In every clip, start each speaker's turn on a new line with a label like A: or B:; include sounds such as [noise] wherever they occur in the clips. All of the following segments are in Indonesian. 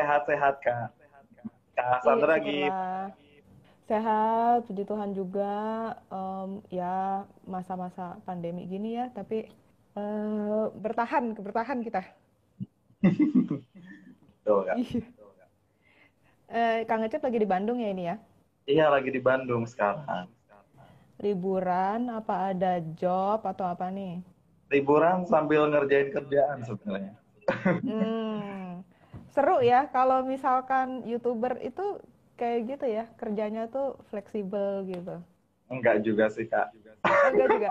A: sehat-sehat kak. Kak Sandra lagi
B: sehat, puji Tuhan juga. Um, ya masa-masa pandemi gini ya, tapi uh, bertahan, bertahan kita.
A: Tuh, kak.
B: uh, Kang Acep lagi di Bandung ya ini ya?
A: Iya lagi di Bandung sekarang.
B: Liburan, apa ada job atau apa nih?
A: Liburan sambil ngerjain kerjaan sebenarnya.
B: Hmm, seru ya kalau misalkan youtuber itu kayak gitu ya kerjanya tuh fleksibel gitu.
A: Enggak juga sih kak.
B: Enggak juga.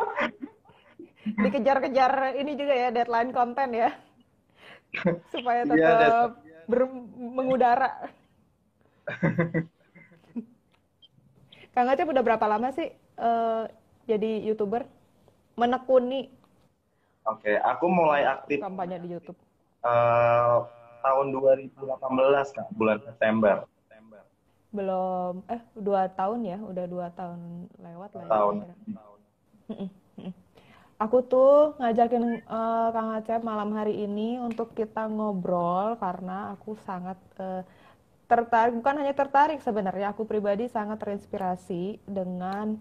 B: Dikejar-kejar ini juga ya deadline konten ya supaya tetap ya, ber mengudara. Kang Acep udah berapa lama sih uh, jadi youtuber? Menekuni.
A: Oke, okay, aku mulai aktif
B: kampanye di YouTube.
A: Uh, tahun 2018 kak, bulan September.
B: Belum, eh dua tahun ya, udah dua tahun lewat lah. Ya,
A: tahun.
B: Aku tuh ngajakin uh, Kang Acep malam hari ini untuk kita ngobrol karena aku sangat uh, tertarik bukan hanya tertarik sebenarnya aku pribadi sangat terinspirasi dengan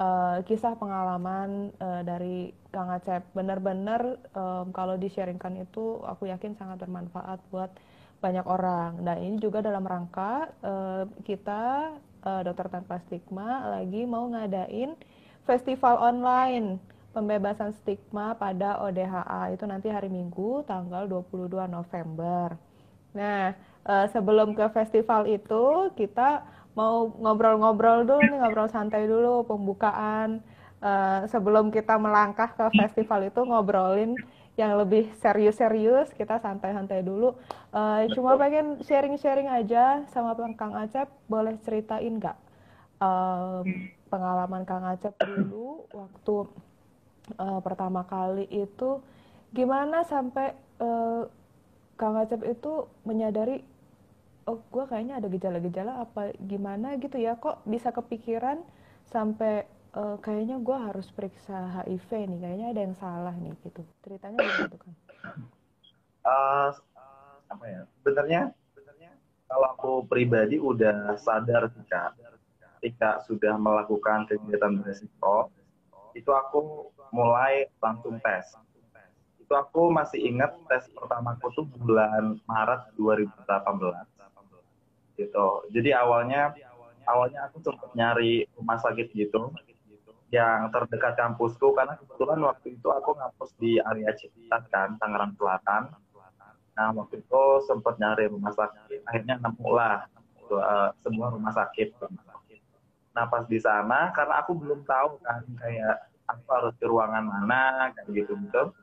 B: uh, kisah pengalaman uh, dari Kang Acep. Benar-benar um, kalau di-sharingkan itu aku yakin sangat bermanfaat buat banyak orang. Dan ini juga dalam rangka uh, kita uh, dokter tanpa stigma lagi mau ngadain festival online pembebasan stigma pada ODHA itu nanti hari Minggu tanggal 22 November. Nah, sebelum ke festival itu kita mau ngobrol-ngobrol dulu nih ngobrol santai dulu pembukaan. Uh, sebelum kita melangkah ke festival itu ngobrolin yang lebih serius-serius kita santai-santai dulu. Uh, cuma pengen sharing-sharing aja sama Kang Acep boleh ceritain nggak? Uh, pengalaman Kang Acep dulu waktu uh, pertama kali itu gimana sampai uh, Kang Acep itu menyadari oh gue kayaknya ada gejala-gejala apa gimana gitu ya. Kok bisa kepikiran sampai uh, kayaknya gue harus periksa HIV nih kayaknya ada yang salah nih gitu. Ceritanya gitu kan
A: uh, apa ya sebenarnya kalau aku pribadi udah sadar ketika ketika sudah melakukan kegiatan beresiko itu aku mulai langsung tes. Itu aku masih ingat tes pertamaku tuh bulan Maret 2018 gitu. Jadi awalnya awalnya aku sempat nyari rumah sakit gitu yang terdekat kampusku karena kebetulan waktu itu aku ngampus di area Ciputat kan Tangerang Selatan. Nah waktu itu sempat nyari rumah sakit, akhirnya nemu lah uh, semua rumah sakit. Nah pas di sana karena aku belum tahu kan kayak aku harus ke ruangan mana kayak gitu gitu.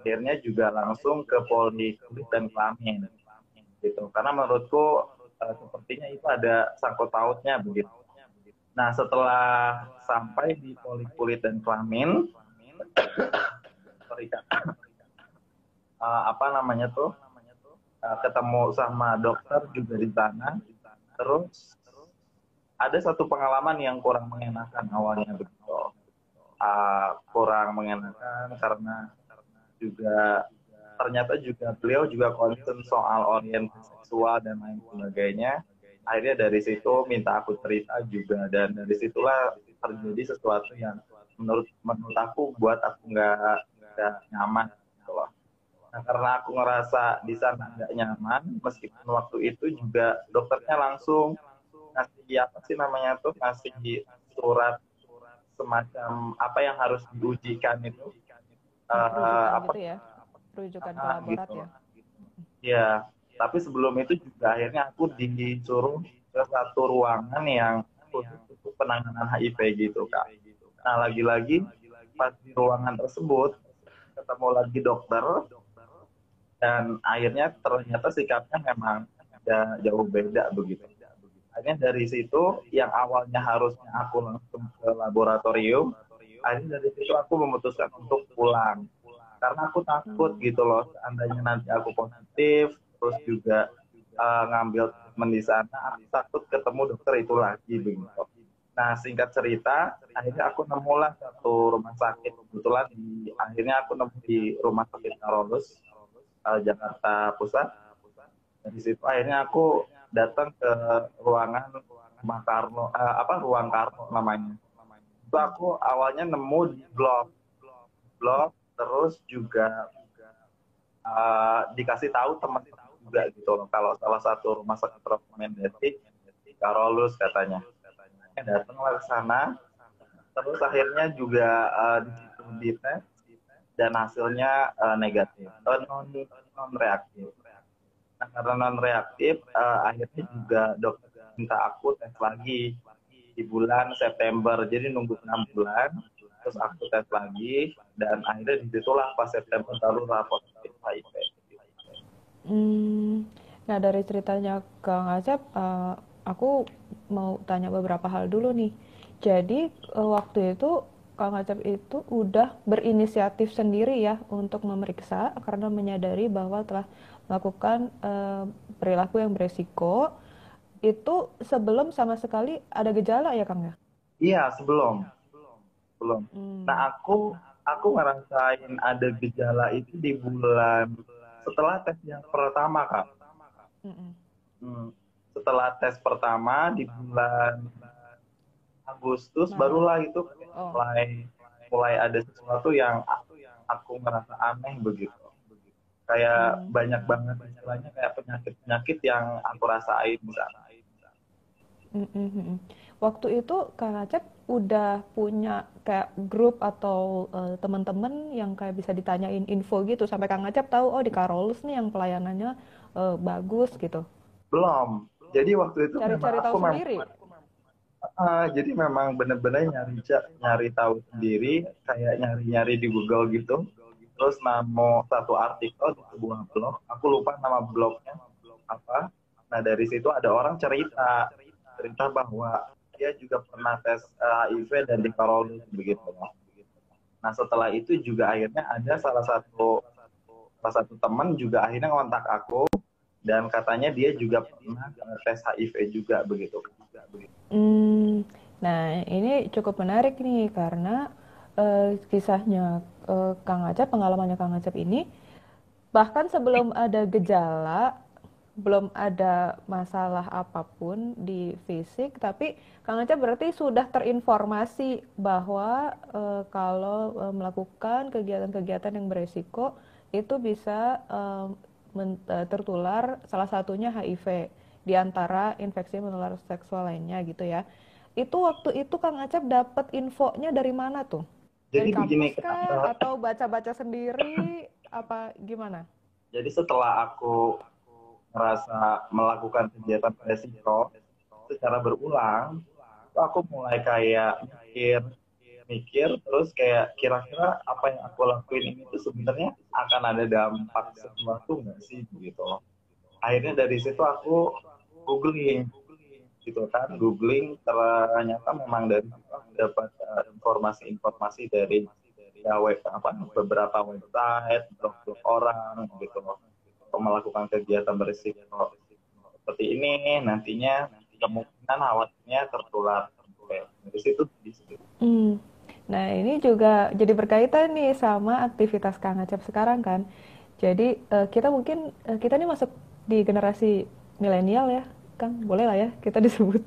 A: Akhirnya juga langsung ke Polri dan Kelamin gitu. Karena menurutku uh, sepertinya itu ada sangkut pautnya begitu. Nah setelah sampai di polikulit dan kelamin, [coughs] uh, [coughs] apa namanya tuh? Uh, ketemu sama dokter juga di sana, terus ada satu pengalaman yang kurang mengenakan awalnya begitu, uh, kurang mengenakan karena juga ternyata juga beliau juga concern soal orientasi seksual dan lain sebagainya. Akhirnya dari situ minta aku cerita juga dan dari situlah terjadi sesuatu yang menurut menurut aku buat aku nggak nggak nyaman gitu loh. Nah karena aku ngerasa di sana nggak nyaman, meskipun waktu itu juga dokternya langsung ngasih apa sih namanya tuh ngasih surat semacam apa yang harus diujikan itu
B: uh, apa gitu ya? Rujukan ke laborat gitu. ya.
A: Ya, tapi sebelum itu juga akhirnya aku disuruh ke satu ruangan yang khusus untuk penanganan HIV gitu kak. Nah lagi-lagi pas di ruangan tersebut ketemu lagi dokter dan akhirnya ternyata sikapnya memang ada jauh beda begitu. Akhirnya dari situ yang awalnya harusnya aku langsung ke laboratorium, akhirnya dari situ aku memutuskan untuk pulang karena aku takut gitu loh seandainya nanti aku positif terus juga uh, ngambil treatment di sana aku takut ketemu dokter itu lagi begitu nah singkat cerita akhirnya aku nemulah satu rumah sakit. Kebetulan di akhirnya aku nemu di rumah sakit Karolus uh, Jakarta Pusat. Dari situ akhirnya aku datang ke ruangan rumah uh, apa ruang Karno namanya. Itu aku awalnya nemu di blog blog terus juga uh, dikasih tahu teman-teman juga gitu. Kalau salah satu rumah sakit rekomendasi Karolus katanya. Datanglah ke sana terus akhirnya juga uh, di tes dan hasilnya uh, negatif. Non non reaktif nah karena non reaktif uh, akhirnya juga dokter minta aku tes lagi di bulan September. Jadi nunggu enam bulan terus aku tes lagi dan akhirnya di situlah pas September baru rapor HIV.
B: Hmm, nah dari ceritanya Kang Asep, uh, aku mau tanya beberapa hal dulu nih. Jadi uh, waktu itu Kang Acep itu udah berinisiatif sendiri ya untuk memeriksa karena menyadari bahwa telah melakukan uh, perilaku yang beresiko itu sebelum sama sekali ada gejala ya Kang ya?
A: Iya sebelum belum. Hmm. Nah aku aku ngerasain ada gejala itu di bulan setelah tes yang pertama kak. Hmm. Hmm. Setelah tes pertama di bulan Agustus nah. barulah itu oh. mulai mulai ada sesuatu yang aku merasa aneh begitu kayak hmm. banyak banget istilahnya kayak penyakit penyakit yang aku rasain misalnya
B: mm -hmm. Waktu itu kang Acep udah punya kayak grup atau uh, teman-teman yang kayak bisa ditanyain info gitu sampai kang Acep tahu oh di Karolus nih yang pelayanannya uh, bagus gitu
A: belum jadi waktu itu
B: cari-cari tahu sendiri
A: Uh, jadi memang benar-benar nyari nyari tahu sendiri, kayak nyari-nyari di Google gitu. Terus namo satu artikel di sebuah blog, aku lupa nama blognya apa. Nah dari situ ada orang cerita, cerita bahwa dia juga pernah tes uh, eh, HIV dan di Karolus begitu. Nah setelah itu juga akhirnya ada salah satu salah satu teman juga akhirnya ngontak aku dan katanya dia juga pernah tes HIV juga begitu.
B: Hmm, nah ini cukup menarik nih karena uh, kisahnya uh, Kang Acep, pengalamannya Kang Acep ini bahkan sebelum ada gejala, belum ada masalah apa pun di fisik, tapi Kang Acep berarti sudah terinformasi bahwa uh, kalau uh, melakukan kegiatan-kegiatan yang beresiko itu bisa uh, Eh, tertular salah satunya HIV di antara infeksi menular seksual lainnya gitu ya. Itu waktu itu Kang Acep dapat infonya dari mana tuh? Jadi dari begini kah, atau baca-baca sendiri apa gimana?
A: Jadi setelah aku merasa melakukan kegiatan resiko secara berulang, aku mulai kayak mikir mikir terus kayak kira-kira apa yang aku lakuin ini tuh sebenarnya akan ada dampak sesuatu nggak sih gitu akhirnya dari situ aku googling gitu kan googling ternyata memang dari dapat uh, informasi-informasi dari ya web apa beberapa website blog-blog orang gitu loh melakukan kegiatan berisiko seperti ini nantinya kemungkinan awalnya tertular dari situ di situ.
B: Hmm. Nah, ini juga jadi berkaitan nih sama aktivitas Kang Acep sekarang kan. Jadi uh, kita mungkin uh, kita ini masuk di generasi milenial ya, Kang. Boleh lah ya kita [laughs] disebut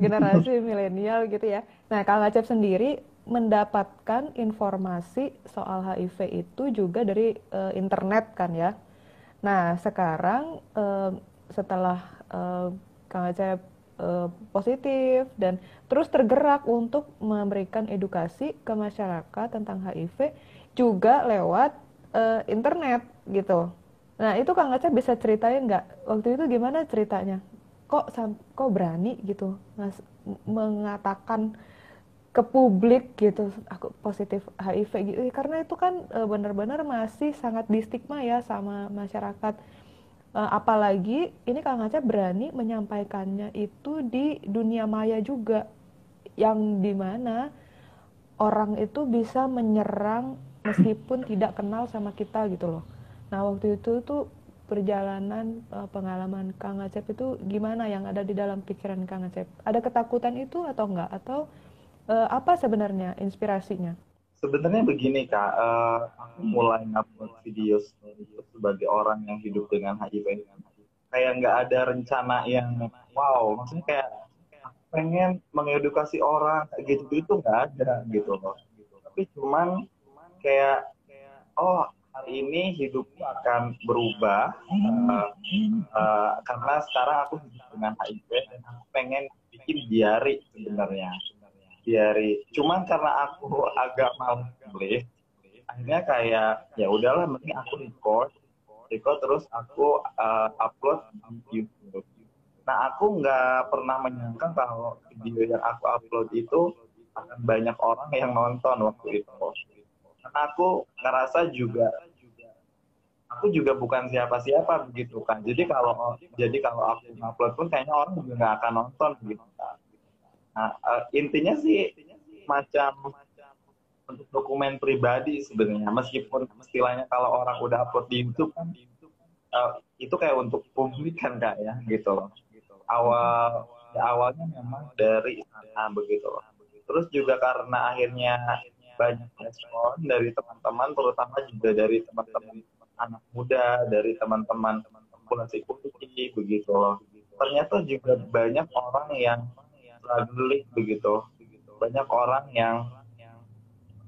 B: generasi [laughs] milenial gitu ya. Nah, Kang Acep sendiri mendapatkan informasi soal HIV itu juga dari uh, internet kan ya. Nah, sekarang uh, setelah uh, Kang Acep uh, positif dan terus tergerak untuk memberikan edukasi ke masyarakat tentang HIV juga lewat uh, internet gitu. Nah itu Kang Aceh bisa ceritain nggak waktu itu gimana ceritanya? Kok kok berani gitu mengatakan ke publik gitu aku positif HIV gitu karena itu kan e, benar-benar masih sangat distigma ya sama masyarakat uh, apalagi ini Kang Aceh berani menyampaikannya itu di dunia maya juga yang di mana orang itu bisa menyerang meskipun tidak kenal sama kita gitu loh. Nah waktu itu tuh perjalanan pengalaman Kang Acep itu gimana yang ada di dalam pikiran Kang Acep? Ada ketakutan itu atau enggak? Atau uh, apa sebenarnya inspirasinya?
A: sebenarnya begini kak, uh, aku mulai ngupload video sebagai orang yang hidup dengan HIV kayak nggak ada rencana yang wow maksudnya kayak pengen mengedukasi orang gitu gitu nggak ada gitu loh. Tapi cuman kayak oh hari ini hidupku akan berubah uh, uh, karena sekarang aku hidup dengan HIV dan aku pengen bikin diari sebenarnya diari cuman karena aku agak malu nulis akhirnya kayak ya udahlah mending aku record record terus aku uh, upload di YouTube. Nah aku nggak pernah menyangka kalau video yang aku upload itu akan banyak orang yang nonton waktu itu. Karena aku ngerasa juga aku juga bukan siapa-siapa begitu kan. Jadi kalau jadi kalau aku upload pun kayaknya orang juga nggak akan nonton gitu kan nah intinya sih macam untuk dokumen pribadi sebenarnya. Meskipun istilahnya kalau orang udah upload di YouTube kan uh, itu kayak untuk publik kan kak ya gitu loh. Awal ya awalnya memang dari sana begitu loh. Terus juga karena akhirnya banyak respon dari teman-teman terutama juga dari teman-teman anak muda dari teman-teman populasi putih begitu loh. Ternyata juga banyak orang yang struggling begitu. Banyak orang yang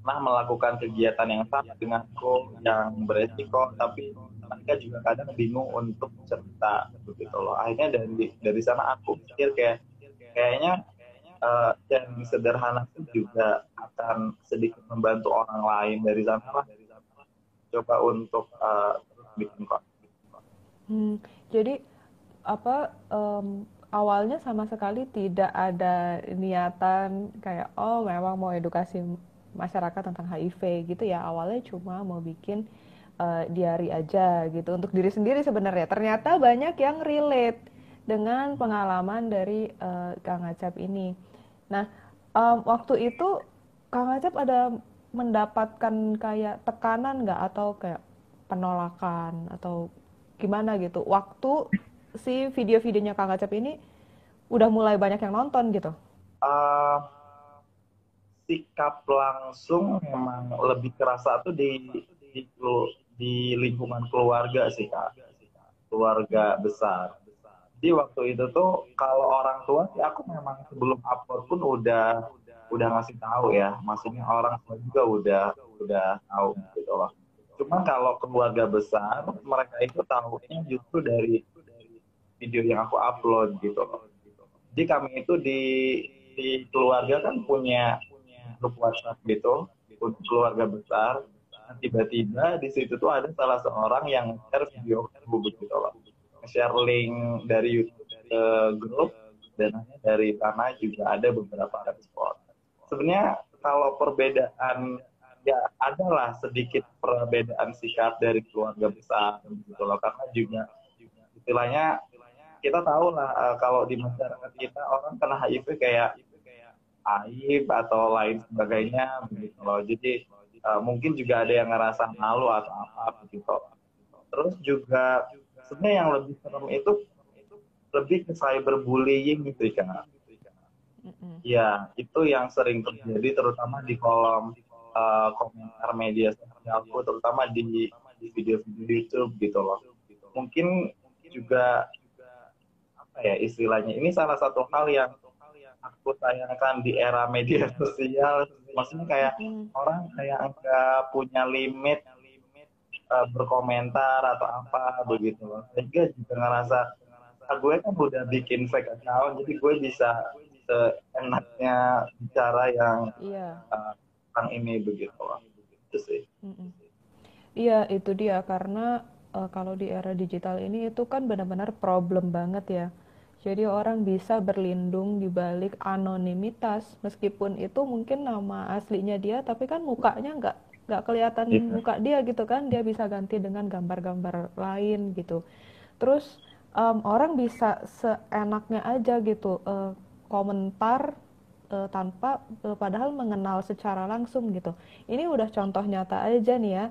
A: pernah melakukan kegiatan yang sama denganku yang beresiko tapi mereka juga kadang bingung untuk cerita begitu loh. Akhirnya dari dari sana aku pikir kayak kayaknya uh, yang sederhana itu juga akan sedikit membantu orang lain. Dari sana lah coba untuk uh, bikin kok.
B: Hmm, jadi apa um, awalnya sama sekali tidak ada niatan kayak oh memang mau edukasi masyarakat tentang HIV gitu ya. Awalnya cuma mau bikin uh, diary aja gitu untuk diri sendiri sebenarnya. Ternyata banyak yang relate dengan pengalaman dari uh, Kang Acap ini. Nah um, waktu itu Kang Acap ada mendapatkan kayak tekanan nggak? Atau kayak penolakan? Atau gimana gitu? Waktu si video-videonya Kang Acap ini udah mulai banyak yang nonton gitu? Uh,
A: sikap langsung memang lebih kerasa tuh di di, di lingkungan keluarga sih kak. Keluarga besar. Di waktu itu tuh kalau orang tua sih aku memang sebelum upload pun udah udah ngasih tahu ya. Maksudnya orang tua juga udah udah tahu gitu loh. Cuma kalau keluarga besar mereka itu tahunya justru dari video yang aku upload gitu jadi kami itu di di keluarga kan punya grup WhatsApp gitu untuk keluarga besar. Tiba-tiba di situ tuh ada salah seorang yang share video aku begitu loh. Share link dari YouTube ke grup dan dari sana juga ada beberapa respon. Sebenarnya kalau perbedaan ya adalah sedikit perbedaan sikap dari keluarga besar gitu loh karena juga istilahnya kita tahu lah uh, kalau di masyarakat kita orang kena HIV kayak aib atau lain sebagainya begitu loh. Jadi uh, mungkin juga ada yang ngerasa malu atau apa begitu. Terus juga sebenarnya yang lebih serem itu lebih ke cyberbullying gitu kan. Ya, itu yang sering terjadi terutama di kolom uh, komentar media sosialku, terutama di video-video YouTube gitu loh. Mungkin juga apa ya istilahnya? Ini salah satu hal yang aku sayangkan di era media sosial. Maksudnya kayak hmm. orang kayak nggak punya limit uh, berkomentar atau apa begitu. Sehingga juga ngerasa ah, gue kan udah bikin fake account jadi gue bisa seenaknya bicara yang iya. uh, tentang ini begitu. Loh itu sih.
B: Iya itu dia. Karena uh, kalau di era digital ini itu kan benar-benar problem banget ya jadi orang bisa berlindung di balik anonimitas meskipun itu mungkin nama aslinya dia tapi kan mukanya nggak nggak kelihatan yeah. muka dia gitu kan dia bisa ganti dengan gambar-gambar lain gitu. Terus um, orang bisa seenaknya aja gitu uh, komentar uh, tanpa uh, padahal mengenal secara langsung gitu. Ini udah contoh nyata aja nih ya.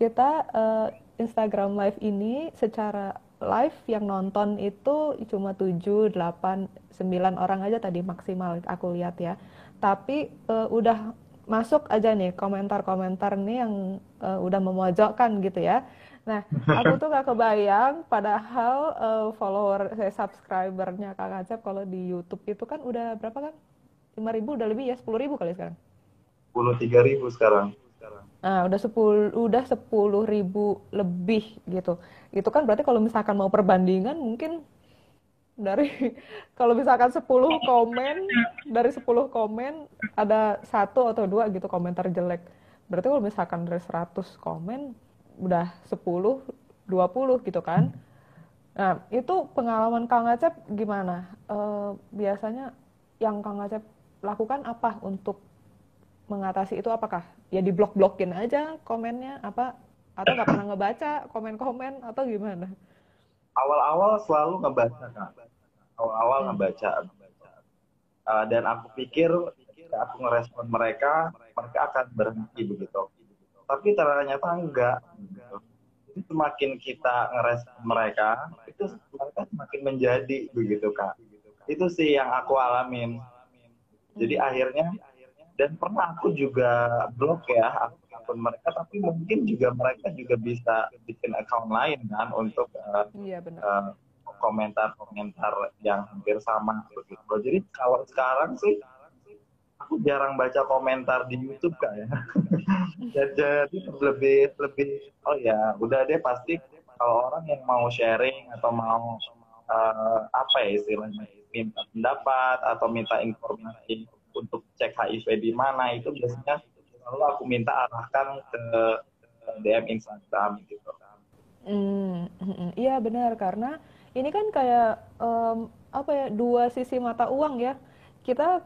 B: Kita uh, Instagram live ini secara live yang nonton itu cuma 7, 8, 9 orang aja tadi maksimal aku lihat ya. Tapi uh, udah masuk aja nih komentar-komentar nih yang uh, udah memojokkan gitu ya. Nah, aku tuh gak kebayang, padahal uh, follower, subscribernya Kak Acep kalau di YouTube itu kan udah berapa kan? 5 ribu udah lebih ya, 10 ribu kali sekarang?
A: 10 ribu sekarang.
B: Nah, udah 10 udah 10 ribu lebih gitu. Itu kan berarti kalau misalkan mau perbandingan mungkin dari [laughs] kalau misalkan 10 komen dari 10 komen ada satu atau dua gitu komentar jelek. Berarti kalau misalkan dari 100 komen udah 10, 20 gitu kan. Nah, itu pengalaman Kang Acep gimana? E, biasanya yang Kang Acep lakukan apa untuk mengatasi itu apakah ya di blok blokin aja komennya apa atau nggak pernah ngebaca komen-komen atau gimana?
A: Awal-awal selalu ngebaca kak. Awal-awal hmm. ngebaca. Uh, dan aku pikir aku ngerespon mereka, mereka akan berhenti begitu tapi ternyata enggak semakin kita ngerespon mereka itu mereka semakin menjadi begitu kak itu sih yang aku alamin jadi akhirnya dan pernah aku juga blok ya akun mereka tapi mungkin juga mereka juga bisa bikin account lain kan untuk uh, iya, Uh, komentar-komentar yang hampir sama begitu. Jadi kalau sekarang sih aku jarang baca komentar di YouTube kak ya. [laughs] Jadi lebih lebih oh ya udah deh pasti kalau orang yang mau sharing atau mau uh, apa ya istilahnya minta pendapat atau minta informasi untuk cek HIV di mana itu biasanya selalu aku minta arahkan ke DM Instagram gitu.
B: Hmm, iya benar karena ini kan kayak um, apa ya dua sisi mata uang ya. Kita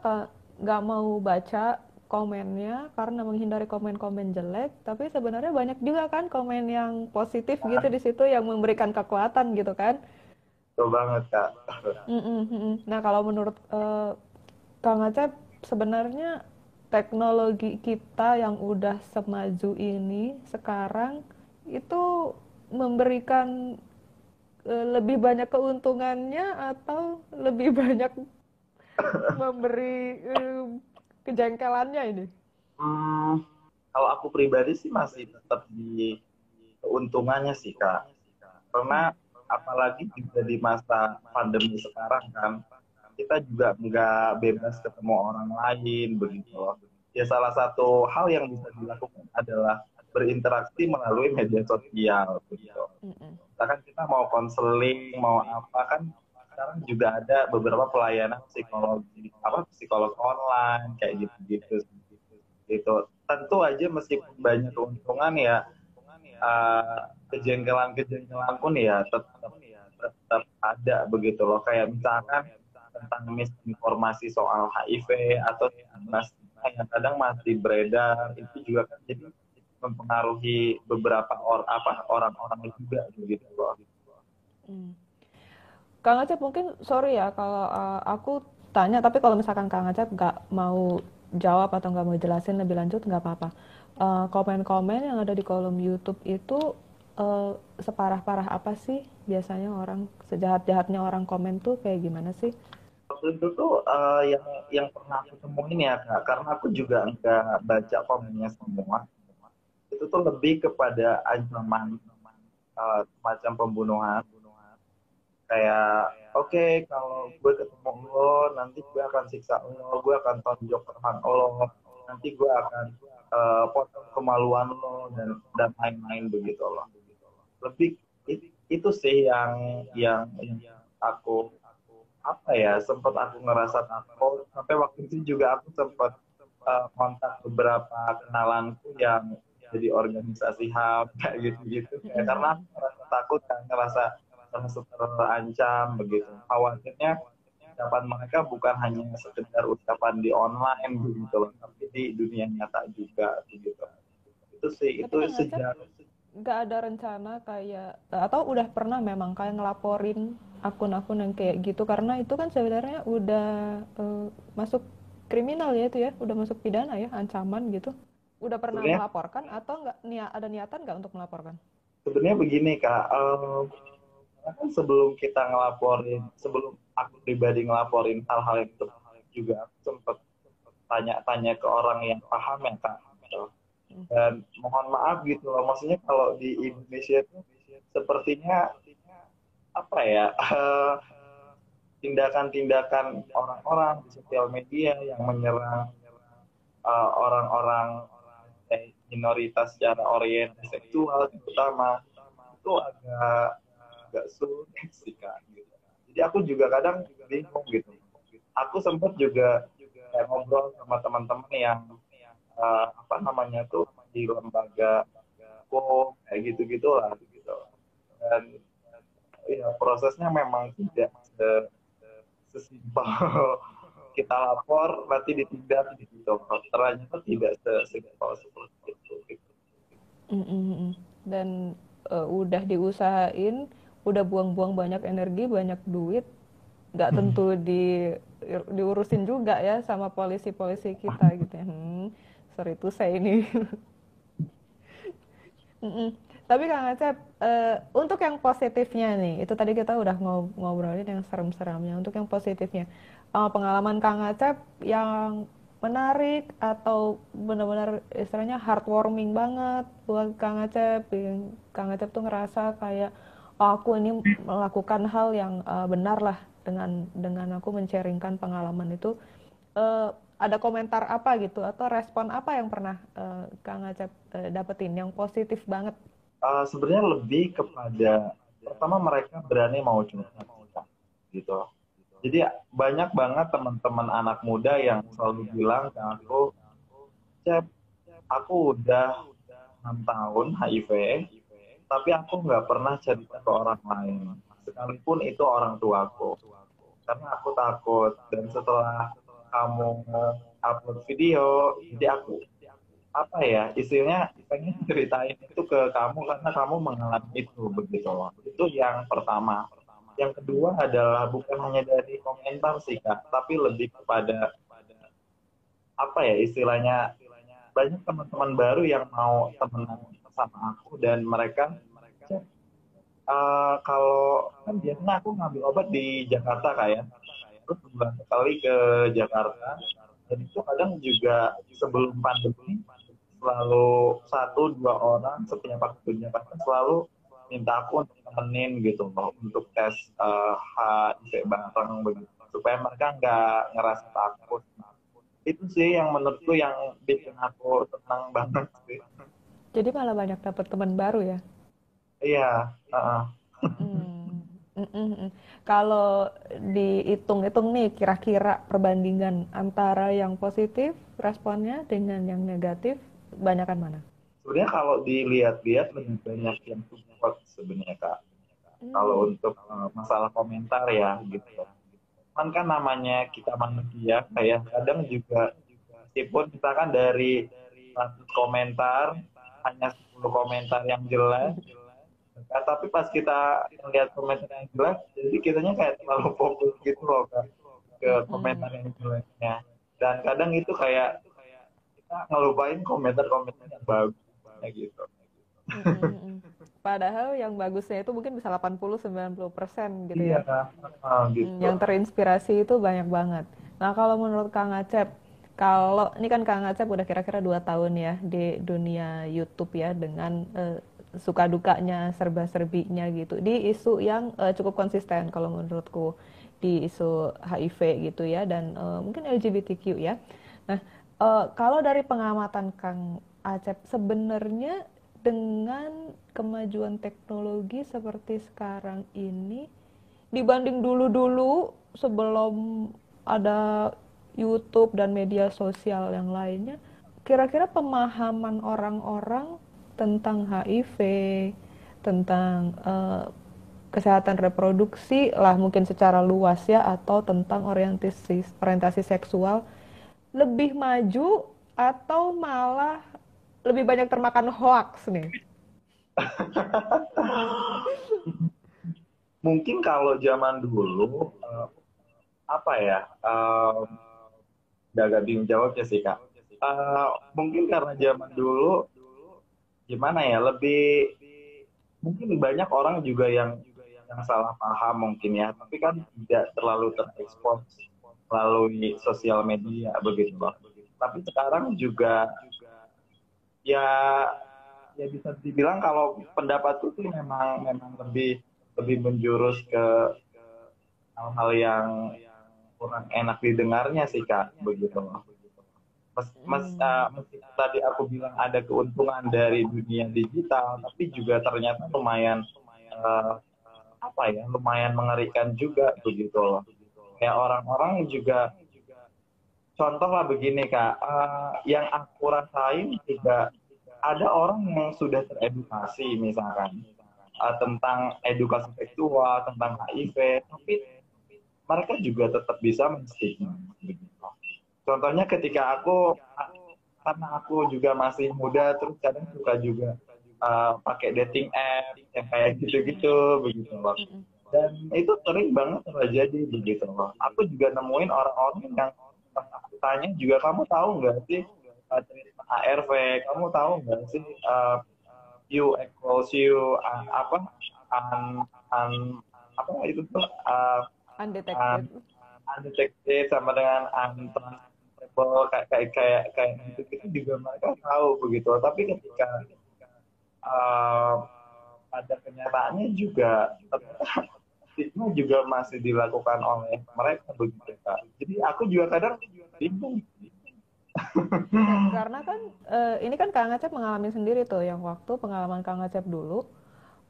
B: nggak mau baca komennya karena menghindari komen-komen jelek, tapi sebenarnya banyak juga kan komen yang positif gitu di situ yang memberikan kekuatan gitu kan.
A: Betul banget kak.
B: Nah kalau menurut uh, Kang Acep sebenarnya teknologi kita yang udah semaju ini sekarang itu memberikan uh, lebih banyak keuntungannya atau lebih banyak [coughs] memberi um, kejengkelannya ini?
A: Hmm, kalau aku pribadi sih masih tetap di keuntungannya sih kak, karena apalagi juga di masa pandemi sekarang kan, kita juga nggak bebas ketemu orang lain begitu loh. Ya salah satu hal yang bisa dilakukan adalah berinteraksi melalui media sosial begitu. Misalkan kita mau konseling, mau apa kan sekarang juga ada beberapa pelayanan psikologi apa psikolog online kayak gitu gitu gitu tentu aja meskipun banyak keuntungan ya uh, kejengkelan-kejengkelan pun ya tetap tetap ada begitu loh kayak misalkan tentang misinformasi soal HIV atau yang kadang masih beredar itu juga kan jadi mempengaruhi beberapa or apa orang-orang juga begitu loh.
B: Hmm. Kang Acep mungkin sorry ya kalau uh, aku tanya tapi kalau misalkan Kang Acep nggak mau jawab atau nggak mau jelasin lebih lanjut nggak apa-apa. Uh, komen-komen yang ada di kolom YouTube itu uh, separah-parah apa sih biasanya orang sejahat-jahatnya orang komen tuh kayak gimana sih?
A: Waktu itu tuh uh, yang yang pernah aku temuin ya kak, karena aku juga nggak baca komennya semua. Itu tuh lebih kepada ancaman uh, semacam pembunuhan. Kayak oke okay, kalau gue ketemu lo nanti gue akan siksa lo gue akan tonjok perang lo nanti gue akan uh, potong kemaluan lo dan dan lain-lain begitu loh. Lebih it, itu sih yang yang, yang aku apa ya sempat aku ngerasa takut sampai waktu itu juga aku sempat uh, kontak beberapa kenalanku yang jadi organisasi HAM kayak gitu-gitu ya, karena aku ngerasa takut kan ngerasa merasa terancam begitu. Khawatirnya ucapan mereka bukan hanya sekedar ucapan di online begitu loh, tapi di dunia nyata juga begitu. Itu sih, itu sejak
B: nggak ada rencana kayak atau udah pernah memang kayak ngelaporin akun-akun yang kayak gitu. Karena itu kan sebenarnya udah uh, masuk kriminal ya itu ya. Udah masuk pidana ya ancaman gitu. Udah pernah sebenarnya, melaporkan atau nggak niat ada niatan nggak untuk melaporkan?
A: Sebenarnya begini kak uh, kan sebelum kita ngelaporin sebelum aku pribadi ngelaporin hal-hal itu juga sempat tanya-tanya ke orang yang paham ya kak. gitu. Dan mohon maaf gitu loh maksudnya kalau di Indonesia itu sepertinya apa ya tindakan-tindakan orang-orang di sosial media yang menyerang uh, orang-orang eh, minoritas secara orientasi seksual terutama itu agak agak sulit sih kak gitu. jadi aku juga kadang bingung gitu aku sempat juga kayak ngobrol sama teman-teman yang uh, apa namanya tuh di lembaga kok kayak gitu gitulah gitu dan ya prosesnya memang tidak se sesimpel [laughs] kita lapor nanti ditindak gitu ternyata tidak sesimpel seperti itu gitu.
B: Mm -mm. dan uh, udah diusahain udah buang-buang banyak energi banyak duit nggak tentu di diurusin juga ya sama polisi-polisi kita gitu ya. Hmm, sorry itu saya ini. [laughs] Tapi Kang Acep, uh, untuk yang positifnya nih, itu tadi kita udah ngobrolin yang serem-seremnya. Untuk yang positifnya, uh, pengalaman Kang Acep yang menarik atau benar-benar istilahnya heartwarming banget buat Kang Acep. Kang Acep tuh ngerasa kayak oh, aku ini melakukan hal yang uh, benar lah dengan dengan aku mencaringkan pengalaman itu. Uh, ada komentar apa gitu atau respon apa yang pernah uh, Kang Acep uh, dapetin yang positif banget?
A: Uh, sebenarnya lebih kepada pertama mereka berani mau curhat gitu. Jadi banyak banget teman-teman anak muda yang selalu bilang ke aku aku udah enam tahun HIV tapi aku nggak pernah cerita ke orang lain. Sekalipun itu orang tuaku. Karena aku takut dan setelah kamu upload video jadi aku apa ya istilahnya pengen ceritain itu ke kamu karena kamu mengalami itu begitu loh itu yang pertama yang kedua adalah bukan hanya dari komentar sih kak tapi lebih kepada apa ya istilahnya banyak teman-teman baru yang mau temenan sama aku dan mereka uh, kalau kan biasanya aku ngambil obat di Jakarta kayak ya. Terus bulan sekali ke Jakarta. Dan itu kadang juga sebelum pandemi selalu satu dua orang setiap waktu Jakarta selalu minta aku untuk temenin gitu loh untuk tes uh, HIV bareng begitu. Supaya mereka nggak ngerasa takut. Itu sih yang menurutku yang bikin aku tenang banget sih.
B: Jadi malah banyak dapat teman baru ya?
A: Iya uh.
B: hmm. Mm -mm. Kalau dihitung-hitung nih kira-kira perbandingan antara yang positif responnya dengan yang negatif banyakan mana?
A: Sebenarnya kalau dilihat-lihat lebih banyak yang support sebenarnya kak. Hmm. Kalau untuk uh, masalah komentar ya gitu. Kan kan namanya kita manusia kayak kadang juga meskipun kita kan dari 100 komentar hanya 10 komentar yang jelas Nah, tapi pas kita lihat komentar yang jelas, jadi kitanya kayak terlalu fokus gitu loh kak ke komentar yang jelasnya. Dan kadang itu kayak kita ngelupain komentar-komentar yang bagus kayak gitu.
B: Padahal yang bagusnya itu mungkin bisa 80-90% gitu iya,
A: ya. Uh, gitu.
B: Yang terinspirasi itu banyak banget. Nah kalau menurut Kang Acep, kalau ini kan Kang Acep udah kira-kira dua tahun ya di dunia YouTube ya dengan uh, suka dukanya serba serbinya gitu di isu yang uh, cukup konsisten kalau menurutku di isu HIV gitu ya dan uh, mungkin LGBTQ ya. Nah Uh, kalau dari pengamatan Kang Acep, sebenarnya dengan kemajuan teknologi seperti sekarang ini, dibanding dulu-dulu sebelum ada YouTube dan media sosial yang lainnya, kira-kira pemahaman orang-orang tentang HIV, tentang uh, kesehatan reproduksi lah mungkin secara luas ya, atau tentang orientasi orientasi seksual lebih maju atau malah lebih banyak termakan hoax nih? [laughs]
A: Mungkin kalau zaman dulu uh, apa ya? Uh, agak bingung jawabnya sih kak. Uh, mungkin karena zaman dulu gimana ya lebih mungkin banyak orang juga yang yang salah paham mungkin ya tapi kan tidak terlalu terekspos melalui sosial media begitu loh. Tapi sekarang juga ya ya bisa dibilang kalau pendapatku sih memang memang lebih lebih menjurus ke hal-hal yang kurang enak didengarnya sih kak begitu Mas, mas uh, tadi aku bilang ada keuntungan dari dunia digital, tapi juga ternyata lumayan uh, apa ya, lumayan mengerikan juga begitu loh. Kayak orang-orang juga, contoh lah begini kak, uh, yang aku rasain juga ada orang yang sudah teredukasi misalkan uh, tentang edukasi seksual, tentang HIV, tapi mereka juga tetap bisa menstigma. Contohnya ketika aku, karena aku juga masih muda, terus kadang suka juga uh, pakai dating app yang kayak gitu-gitu, begitu loh. Dan itu sering banget terjadi begitu loh. Aku juga nemuin orang-orang yang pas aku tanya juga, kamu tahu nggak sih uh, ARV, kamu tahu nggak sih uh, U equals U uh, apa un, un, apa itu tuh uh,
B: undetected
A: un, undetected sama dengan untransferable kayak kayak kayak kayak gitu itu juga mereka tahu begitu. Tapi ketika uh, pada kenyataannya juga stigma juga masih dilakukan oleh mereka begitu kak. Jadi aku juga kadang bingung.
B: Karena kan uh, ini kan Kang Acep mengalami sendiri tuh yang waktu pengalaman Kang Acep dulu.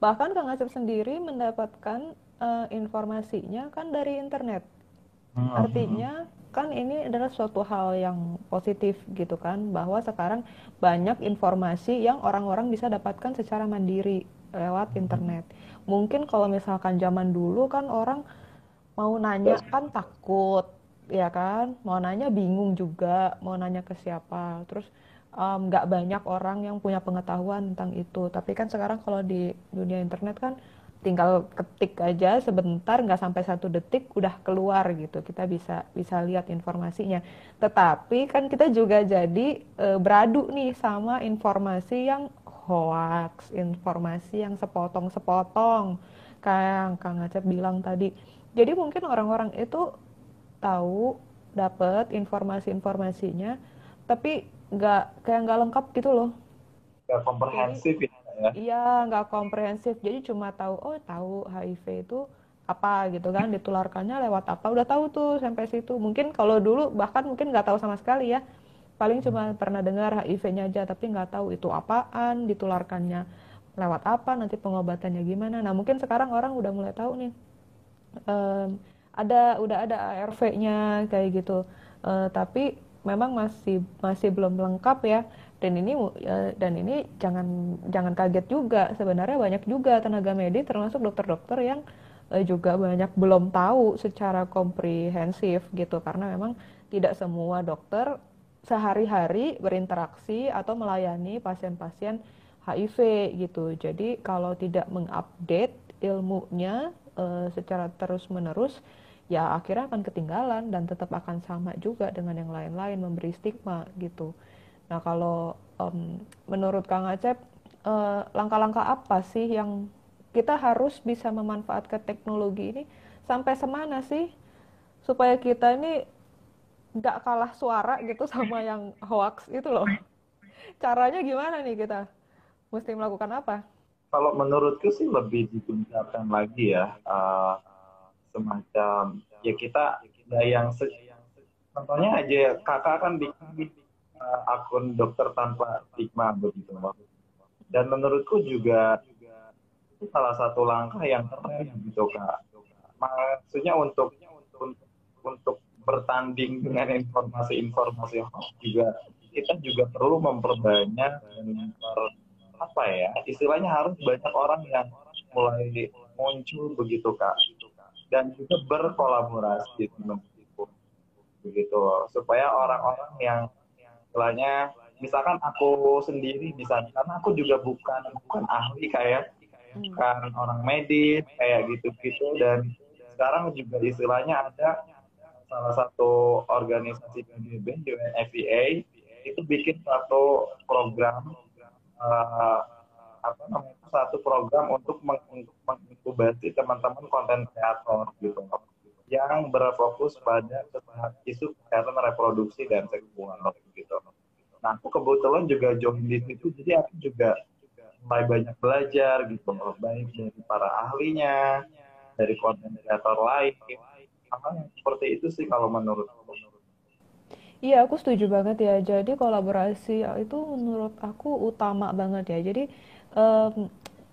B: Bahkan Kang Acep sendiri mendapatkan uh, informasinya kan dari internet hmm. artinya kan ini adalah suatu hal yang positif gitu kan bahwa sekarang banyak informasi yang orang-orang bisa dapatkan secara mandiri lewat internet. Mungkin kalau misalkan zaman dulu kan orang mau nanya kan takut ya kan? Mau nanya bingung juga mau nanya ke siapa. Terus nggak um, banyak orang yang punya pengetahuan tentang itu. Tapi kan sekarang kalau di dunia internet kan tinggal ketik aja sebentar nggak sampai satu detik udah keluar gitu. Kita bisa bisa lihat informasinya. Tetapi kan kita juga jadi e, beradu nih sama informasi yang hoax informasi yang sepotong-sepotong. Kayak yang Kang Acep bilang tadi. Jadi mungkin orang-orang itu tahu dapat informasi-informasinya tapi nggak kayak nggak lengkap gitu loh.
A: Nggak komprehensif ya, ya.
B: Iya nggak komprehensif. Jadi cuma tahu oh tahu HIV itu apa gitu kan ditularkannya lewat apa. Udah tahu tuh sampai situ. Mungkin kalau dulu bahkan mungkin nggak tahu sama sekali ya. Paling cuma pernah dengar HIV-nya aja tapi nggak tahu itu apaan ditularkannya lewat apa nanti pengobatannya gimana. Nah mungkin sekarang orang udah mulai tahu nih um, ada udah ada ARV-nya kayak gitu. Uh, tapi memang masih masih belum lengkap ya dan ini uh, dan ini jangan jangan kaget juga. Sebenarnya banyak juga tenaga medis termasuk dokter-dokter yang uh, juga banyak belum tahu secara komprehensif gitu. Karena memang tidak semua dokter sehari-hari berinteraksi atau melayani pasien-pasien HIV gitu. Jadi kalau tidak mengupdate ilmunya uh, secara terus-menerus ya akhirnya akan ketinggalan dan tetap akan sama juga dengan yang lain-lain memberi stigma gitu. Nah kalau um, menurut Kang Acep uh, langkah-langkah apa sih yang kita harus bisa memanfaatkan teknologi ini sampai semana sih supaya kita ini nggak kalah suara gitu [laughs] sama yang hoax itu loh. Caranya gimana nih kita? Mesti melakukan apa?
A: Kalau menurutku sih lebih ditingkatkan lagi ya. Uh, semacam ya kita ada yang contohnya aja kakak kan bikin akun dokter tanpa stigma begitu dan menurutku juga itu salah satu langkah yang keren gitu kak. Maksudnya untuk untuk untuk bertanding dengan informasi-informasi juga kita juga perlu memperbanyak dan apa ya istilahnya harus banyak orang yang mulai muncul begitu kak. Dan juga berkolaborasi begitu supaya orang-orang yang istilahnya misalkan aku sendiri misalnya karena aku juga bukan bukan ahli kayak bukan orang medis kayak gitu-gitu. Dan sekarang juga istilahnya ada salah satu organisasi PBB UNFPA itu bikin satu program uh, apa namanya satu program untuk menginkubasi teman-teman konten kreator gitu yang berfokus pada isu kesehatan reproduksi dan seksual gitu. Nah, aku kebetulan juga join di situ, jadi aku juga mulai banyak belajar gitu, baik dari para ahlinya, dari konten kreator lain. Hal yang seperti itu sih kalau menurut
B: Iya, aku setuju banget ya. Jadi kolaborasi itu menurut aku utama banget ya. Jadi um,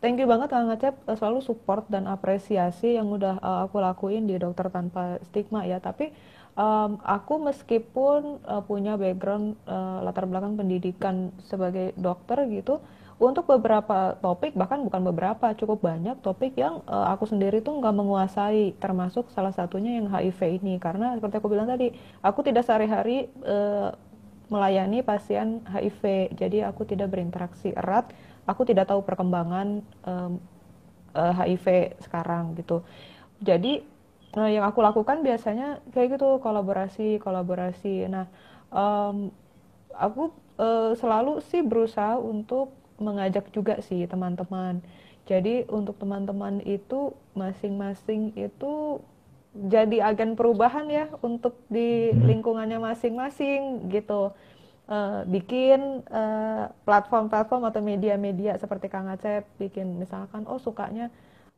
B: thank you banget Kang Ngecep. Selalu support dan apresiasi yang udah uh, aku lakuin di Dokter Tanpa Stigma ya. Tapi um, aku meskipun uh, punya background uh, latar belakang pendidikan sebagai dokter gitu, untuk beberapa topik bahkan bukan beberapa cukup banyak topik yang uh, aku sendiri tuh nggak menguasai termasuk salah satunya yang HIV ini. Karena seperti aku bilang tadi aku tidak sehari-hari uh, melayani pasien HIV jadi aku tidak berinteraksi erat aku tidak tahu perkembangan um, uh, HIV sekarang gitu jadi Nah, yang aku lakukan biasanya kayak gitu kolaborasi, kolaborasi. Nah, um, aku uh, selalu sih berusaha untuk mengajak juga sih teman-teman. Jadi untuk teman-teman itu masing-masing itu jadi agen perubahan ya untuk di hmm. lingkungannya masing-masing gitu. Uh, bikin platform-platform uh, atau media-media seperti Kang Acep bikin misalkan oh sukanya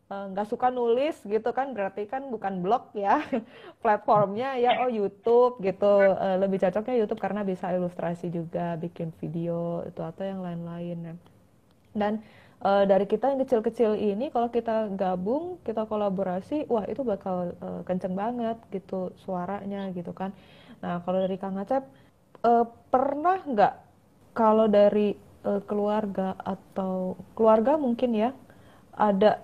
B: Eh, nggak uh, suka nulis gitu kan berarti kan bukan blog ya [laughs] platformnya ya oh YouTube gitu. Uh, lebih cocoknya YouTube karena bisa ilustrasi juga bikin video itu atau yang lain-lain. Ya dan uh, dari kita yang kecil-kecil ini kalau kita gabung kita kolaborasi wah itu bakal uh, kenceng banget gitu suaranya gitu kan. Nah kalau dari Kang Acep uh, pernah nggak kalau dari uh, keluarga atau keluarga mungkin ya ada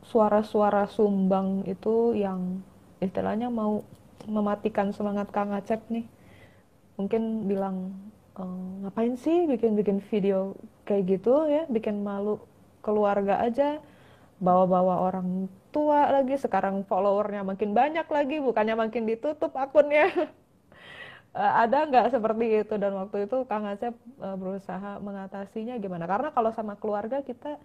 B: suara-suara sumbang itu yang istilahnya mau mematikan semangat Kang Acep nih? Mungkin bilang e, ngapain sih bikin-bikin video kayak gitu ya? Bikin malu keluarga aja bawa-bawa orang tua lagi sekarang followernya makin banyak lagi bukannya makin ditutup akunnya [laughs] ada nggak seperti itu? Dan waktu itu Kang Acep eh, berusaha mengatasinya gimana? Karena kalau sama keluarga kita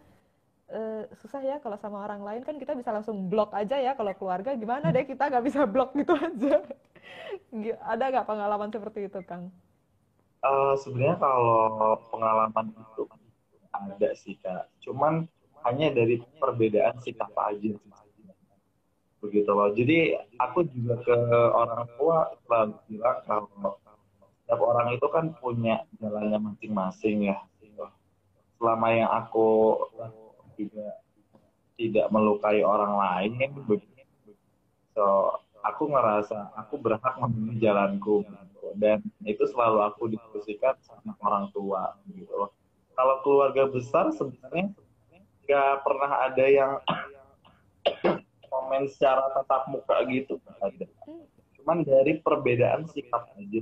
B: uh, susah ya. Kalau sama orang lain kan kita bisa langsung blok aja ya. Kalau keluarga gimana deh kita nggak bisa blok gitu aja. [laughs] Ada nggak pengalaman seperti itu kang?
A: Uh, sebenarnya kalau pengalaman itu ada sih kak. Cuman hanya dari perbedaan sikap aja begitu loh. Jadi aku juga ke orang tua selalu bilang kalau setiap orang itu kan punya jalannya masing-masing ya. Selama yang aku tidak tidak melukai orang lain so aku ngerasa aku berhak memilih jalanku. Dan itu selalu aku diskusikan sama orang tua gitu loh. Kalau keluarga besar sebenarnya nggak pernah ada yang komen secara tatap muka gitu. Ada cuman dari perbedaan sikap aja.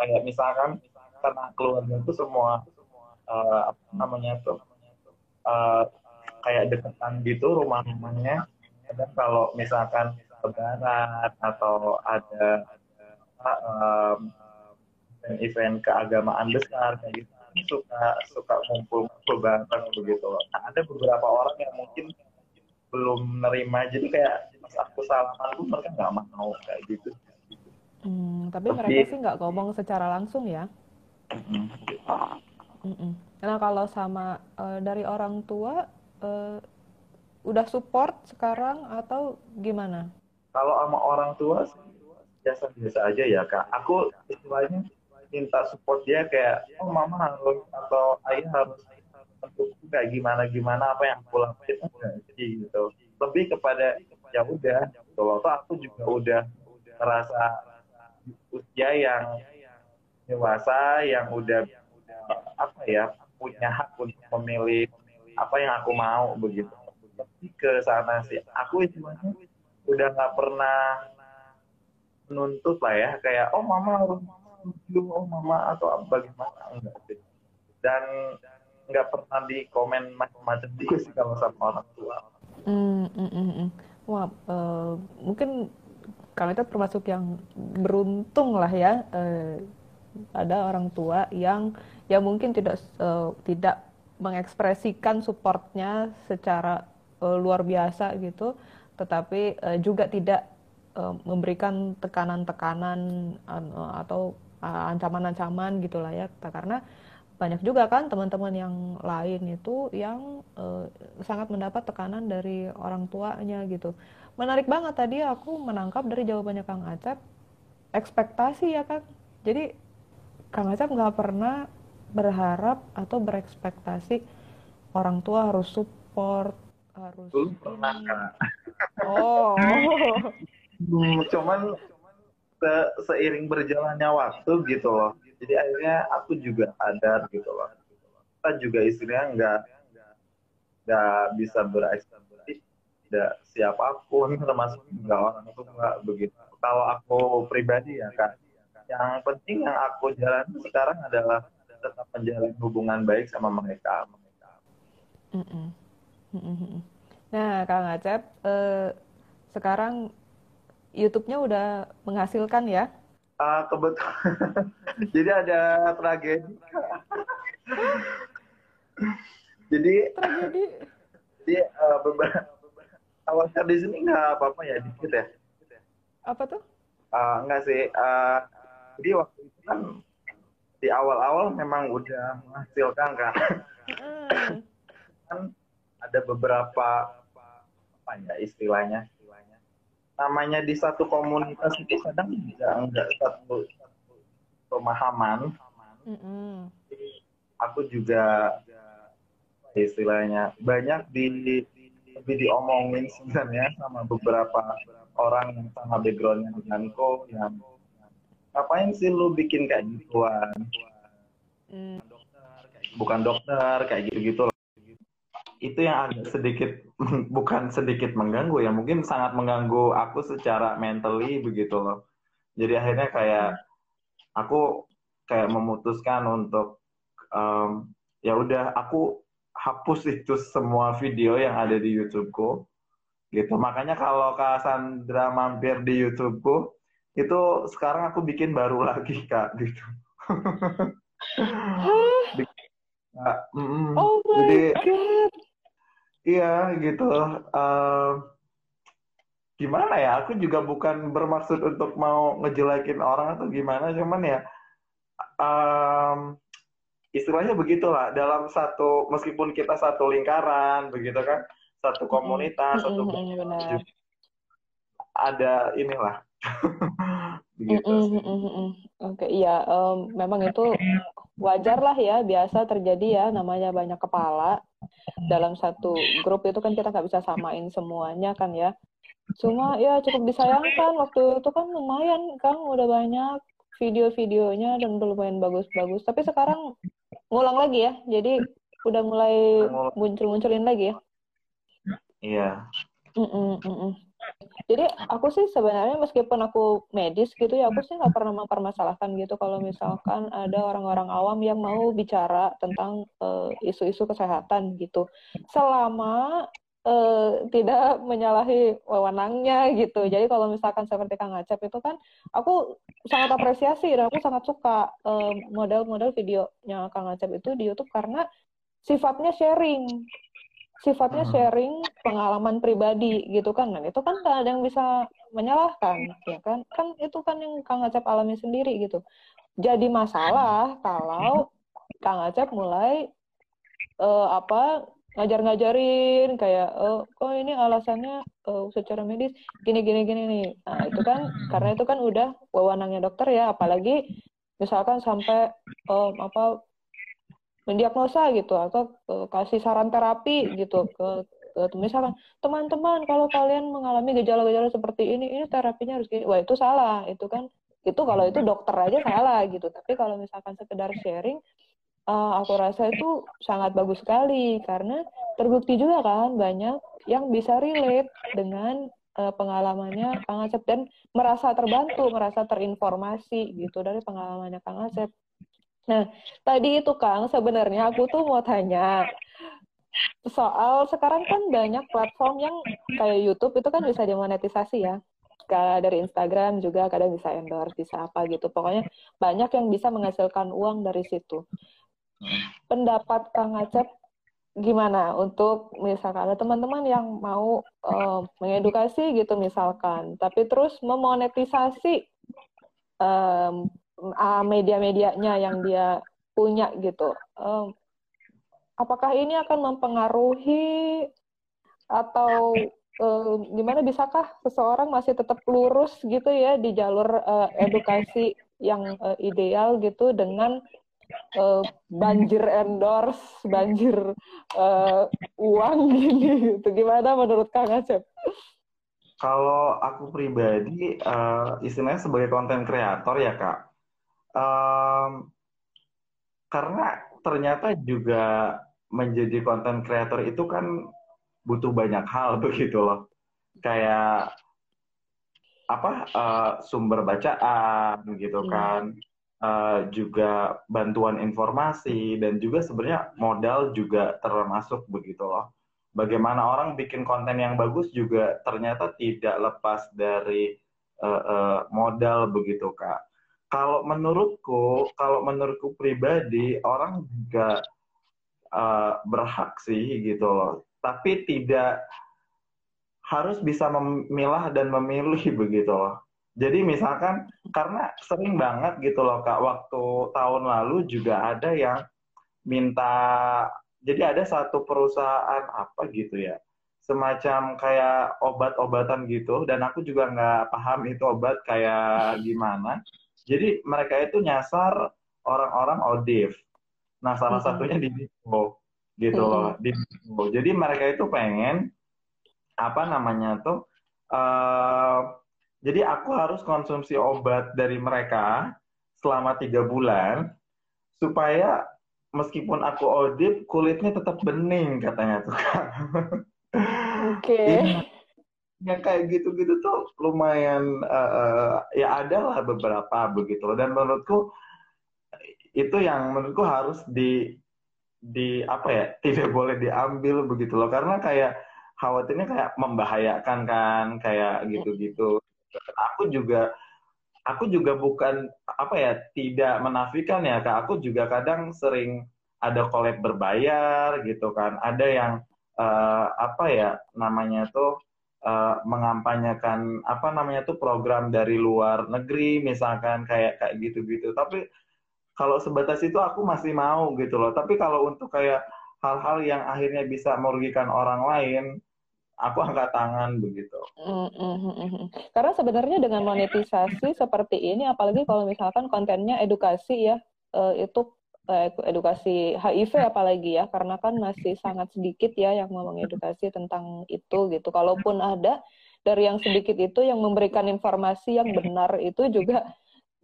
A: Kayak misalkan karena keluarga itu semua uh, apa namanya tuh uh, kayak deketan gitu rumah-rumahnya. Kadang kalau misalkan lebaran atau ada um, event keagamaan besar kayak gitu suka suka ngumpul ngumpul bareng begitu. Nah ada beberapa orang yang mungkin belum nerima jadi kayak pas aku salaman tuh mereka nggak mau kayak gitu.
B: Hmm, tapi, tapi mereka sih nggak ngomong secara langsung ya. Mm -mm. Nah kalau sama uh, dari orang tua uh, udah support sekarang atau gimana?
A: Kalau sama orang tua biasa-biasa aja ya kak. Aku istilahnya minta support dia kayak oh mama harus atau ayah harus untuk kayak gimana gimana apa yang lakuin jadi gitu. Lebih kepada ya udah kalau gitu aku juga udah merasa usia yang dewasa yang udah apa ya punya hak untuk memilih apa yang aku mau begitu. Tapi ke sana sih. Aku istilahnya udah nggak pernah menuntut lah ya. Kayak oh mama harus lucu oh mama atau bagaimana? Enggak sih. Dan nggak pernah di komen macam-macam sih kalau sama orang tua.
B: Mm, mm, mm, wah uh, mungkin kalau itu termasuk yang beruntung lah ya uh, ada orang tua yang yang mungkin tidak uh, tidak mengekspresikan supportnya secara uh, luar biasa gitu, tetapi uh, juga tidak uh, memberikan tekanan-tekanan uh, atau ancaman-ancaman gitulah ya. Karena banyak juga kan teman-teman yang lain itu yang uh, sangat mendapat tekanan dari orang tuanya gitu. Menarik banget tadi aku menangkap dari jawabannya Kang Acep ekspektasi ya kan. Jadi Kang Acep nggak pernah berharap atau berekspektasi orang tua harus support harus
A: Belum pernah kak.
B: Oh.
A: hmm, cuman se seiring berjalannya waktu gitu loh jadi akhirnya aku juga sadar gitu loh kita juga istrinya nggak nggak bisa berekspektasi tidak siapa pun termasuk nggak orang tua begitu kalau aku pribadi ya kan yang penting yang aku jalan sekarang adalah tetap menjalin hubungan baik sama mereka.
B: Nah, Kang Acep, eh, sekarang YouTube-nya udah menghasilkan ya?
A: Uh, kebetulan. [laughs] Jadi ada tragedi. [laughs] jadi
B: tragedi.
A: Jadi uh, beberapa awalnya di sini nggak apa-apa ya dikit ya.
B: Apa tuh?
A: Uh, enggak sih. Uh, jadi waktu itu kan di awal-awal memang udah menghasilkan kan. kan ada beberapa apa ya istilahnya namanya di satu komunitas itu kadang tidak enggak satu, satu pemahaman. Mm-hmm. Aku juga istilahnya banyak di lebih diomongin sebenarnya sama beberapa orang yang sama backgroundnya denganku yang ngapain sih lu bikin kayak gituan mm. bukan dokter kayak gitu gitu itu yang agak sedikit bukan sedikit mengganggu ya mungkin sangat mengganggu aku secara mentally begitu loh. Jadi akhirnya kayak aku kayak memutuskan untuk um, ya udah aku hapus itu semua video yang ada di YouTubeku gitu. Makanya kalau Kak Sandra mampir di YouTubeku itu sekarang aku bikin baru [laughs] lagi kak gitu.
B: Mm, oh my jadi, god
A: Iya gitu. Uh, gimana ya? Aku juga bukan bermaksud untuk mau ngejelekin orang atau gimana, cuman ya um, istilahnya begitulah. Dalam satu, meskipun kita satu lingkaran, begitu kan, satu komunitas, mm -hmm. satu
B: mm -hmm,
A: ada inilah. [laughs]
B: Begitu. Mm -hmm. Oke, okay, iya, um, memang itu wajar lah ya, biasa terjadi ya, namanya banyak kepala dalam satu grup itu kan kita nggak bisa samain semuanya kan ya. Cuma ya cukup disayangkan waktu itu kan lumayan kan udah banyak video-videonya dan udah lumayan bagus-bagus. Tapi sekarang ngulang lagi ya, jadi udah mulai muncul-munculin lagi ya.
A: Iya.
B: Mm -mm, mm -mm. Jadi aku sih sebenarnya meskipun aku medis gitu ya, aku sih nggak pernah mempermasalahkan gitu kalau misalkan ada orang-orang awam yang mau bicara tentang eh, isu-isu uh, kesehatan gitu, selama uh, tidak menyalahi wewenangnya gitu. Jadi kalau misalkan seperti Kang Acep itu kan, aku sangat apresiasi dan aku sangat suka model-model uh, videonya Kang Acep itu di YouTube karena sifatnya sharing sifatnya sharing pengalaman pribadi gitu kan. Dan itu kan gak ada yang bisa menyalahkan ya kan? Kan itu kan yang Kang Acep alami sendiri gitu. Jadi masalah kalau Kang Acep mulai uh, apa ngajar-ngajarin kayak uh, kok ini alasannya uh, secara medis gini gini gini nih. Nah itu kan karena itu kan udah wewenangnya dokter ya. Apalagi misalkan sampai um, apa mendiagnosa gitu atau uh, kasih saran terapi gitu ke, ke misalkan teman-teman kalau kalian mengalami gejala-gejala seperti ini ini terapinya harus gini wah itu salah itu kan itu kalau itu dokter aja salah gitu tapi kalau misalkan sekedar sharing uh, aku rasa itu sangat bagus sekali karena terbukti juga kan banyak yang bisa relate dengan uh, pengalamannya Kang Asep dan merasa terbantu, merasa terinformasi gitu dari pengalamannya Kang Asep. Nah, tadi itu Kang, sebenarnya aku tuh mau tanya soal sekarang kan banyak platform yang kayak YouTube itu kan bisa dimonetisasi ya. Kayak dari Instagram juga kadang bisa endorse, bisa apa gitu. Pokoknya banyak yang bisa menghasilkan uang dari situ. Pendapat Kang Acep gimana untuk misalkan ada teman-teman yang mau uh, mengedukasi gitu misalkan, tapi terus memonetisasi uh, media-medianya yang dia punya gitu. Um, apakah ini akan mempengaruhi atau uh, gimana bisakah seseorang masih tetap lurus gitu ya di jalur uh, edukasi yang uh, ideal gitu dengan uh, banjir endorse, banjir uh, uang [laughs] gini gitu. Gimana menurut Kang Acep?
A: Kalau aku pribadi, uh, istilahnya sebagai konten kreator ya kak, um, karena ternyata juga menjadi konten kreator itu kan butuh banyak hal [laughs] begitu loh, kayak apa uh, sumber bacaan gitu hmm. kan, uh, juga bantuan informasi dan juga sebenarnya modal juga termasuk begitu loh bagaimana orang bikin konten yang bagus juga ternyata tidak lepas dari uh, uh, modal begitu kak. Kalau menurutku, kalau menurutku pribadi orang juga uh, berhak sih gitu loh, tapi tidak harus bisa memilah dan memilih [laughs] begitu loh. Jadi misalkan karena sering banget gitu loh kak, waktu tahun lalu juga ada yang minta jadi ada satu perusahaan apa gitu ya semacam kayak obat-obatan gitu dan aku juga nggak paham itu obat kayak gimana jadi mereka itu nyasar orang-orang odif nah salah mm -hmm. satunya di Dipo gitu mm -hmm. loh di jadi mereka itu pengen apa namanya tuh uh, jadi aku harus konsumsi obat dari mereka selama tiga bulan supaya meskipun aku audit kulitnya tetap bening katanya tuh kan.
B: Oke. [laughs] Okay.
A: Yang kayak gitu-gitu tuh lumayan uh, ya ada lah beberapa begitu. Dan menurutku itu yang menurutku harus di di apa ya [laughs] tidak boleh diambil begitu loh. Karena kayak khawatirnya kayak membahayakan kan kayak gitu-gitu. Aku juga aku juga bukan apa ya tidak menafikan ya kak. Aku juga kadang sering ada collab berbayar gitu kan. Ada yang uh, apa ya namanya tuh uh, mengampanyakan apa namanya tuh program dari luar negeri misalkan kayak kayak gitu-gitu tapi kalau sebatas itu aku masih mau gitu loh tapi kalau untuk kayak hal-hal yang akhirnya bisa merugikan orang lain aku angkat tangan begitu. Mm
B: -hmm. Karena sebenarnya dengan monetisasi seperti ini, apalagi kalau misalkan kontennya edukasi ya, uh, itu edukasi HIV apalagi ya, karena kan masih sangat sedikit ya yang mau mengedukasi tentang itu gitu. Kalaupun ada dari yang sedikit itu yang memberikan informasi yang benar itu juga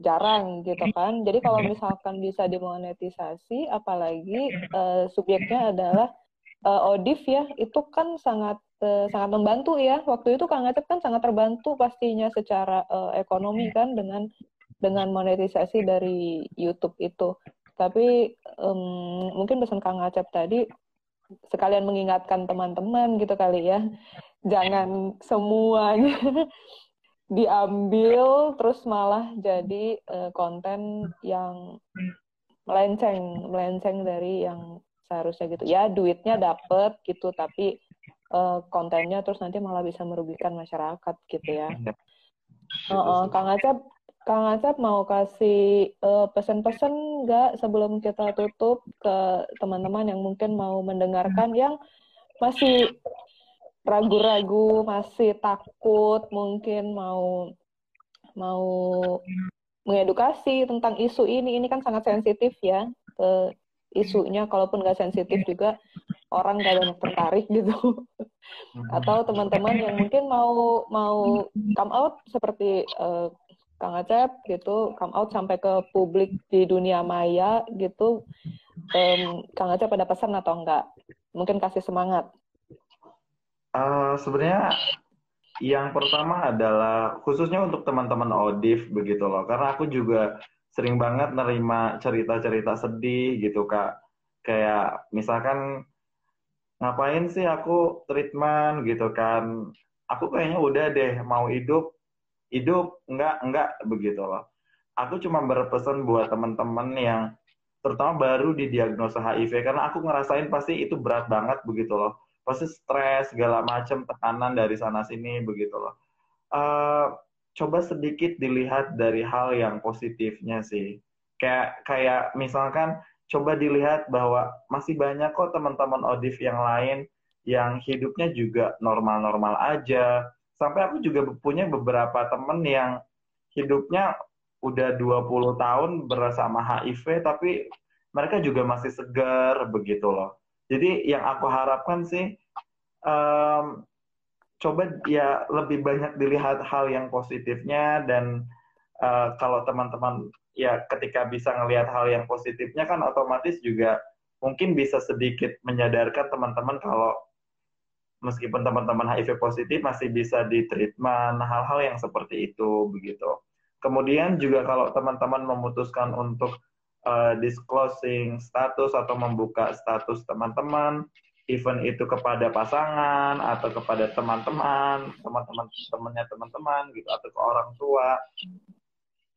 B: jarang gitu kan. Jadi kalau misalkan bisa dimonetisasi, apalagi uh, subjeknya adalah uh, Odif ya, itu kan sangat uh, sangat membantu ya. Waktu itu Kang Acep kan sangat terbantu pastinya secara uh, ekonomi kan dengan dengan monetisasi dari YouTube itu. Tapi um, mungkin pesan Kang Acep tadi sekalian mengingatkan teman-teman gitu kali ya, jangan semuanya [laughs] diambil terus malah jadi uh, konten yang melenceng melenceng dari yang seharusnya gitu. Ya duitnya dapet gitu tapi uh, kontennya terus nanti malah bisa merugikan masyarakat gitu ya. Uh, uh, Kang Acep, Kang Acep mau kasih uh, pesan-pesan nggak sebelum kita tutup ke teman-teman yang mungkin mau mendengarkan yang masih ragu-ragu, masih takut, mungkin mau mau mengedukasi tentang isu ini. Ini kan sangat sensitif ya. Uh, isunya kalaupun nggak sensitif juga orang gak banyak tertarik gitu hmm. atau teman-teman yang mungkin mau mau come out seperti uh, Kang Acep gitu come out sampai ke publik di dunia maya gitu um, Kang Acep ada pesan atau enggak? Mungkin kasih semangat.
A: Uh, sebenarnya yang pertama adalah khususnya untuk teman-teman Odif begitu loh. Karena aku juga sering banget nerima cerita-cerita sedih gitu kak. Kayak misalkan ngapain sih aku treatment? gitu kan. Aku kayaknya udah deh mau hidup hidup enggak enggak begitu loh aku cuma berpesan buat teman-teman yang terutama baru didiagnosa HIV karena aku ngerasain pasti itu berat banget begitu loh pasti stres segala macam tekanan dari sana sini begitu loh uh, coba sedikit dilihat dari hal yang positifnya sih. Kayak kayak misalkan coba dilihat bahwa masih banyak kok teman-teman Odif yang lain yang hidupnya juga normal-normal aja. Sampai aku juga punya beberapa temen yang hidupnya udah 20 tahun bersama HIV tapi mereka juga masih segar begitu loh. Jadi yang aku harapkan sih um, coba ya lebih banyak dilihat hal yang positifnya dan uh, kalau teman-teman ya ketika bisa ngelihat hal yang positifnya kan otomatis juga mungkin bisa sedikit menyadarkan teman-teman kalau meskipun teman-teman HIV positif masih bisa di treatment hal-hal yang seperti itu begitu. Kemudian juga kalau teman-teman memutuskan untuk uh, disclosing status atau membuka status teman-teman, event itu kepada pasangan atau kepada teman-teman, teman-teman temannya teman-teman gitu atau ke orang tua.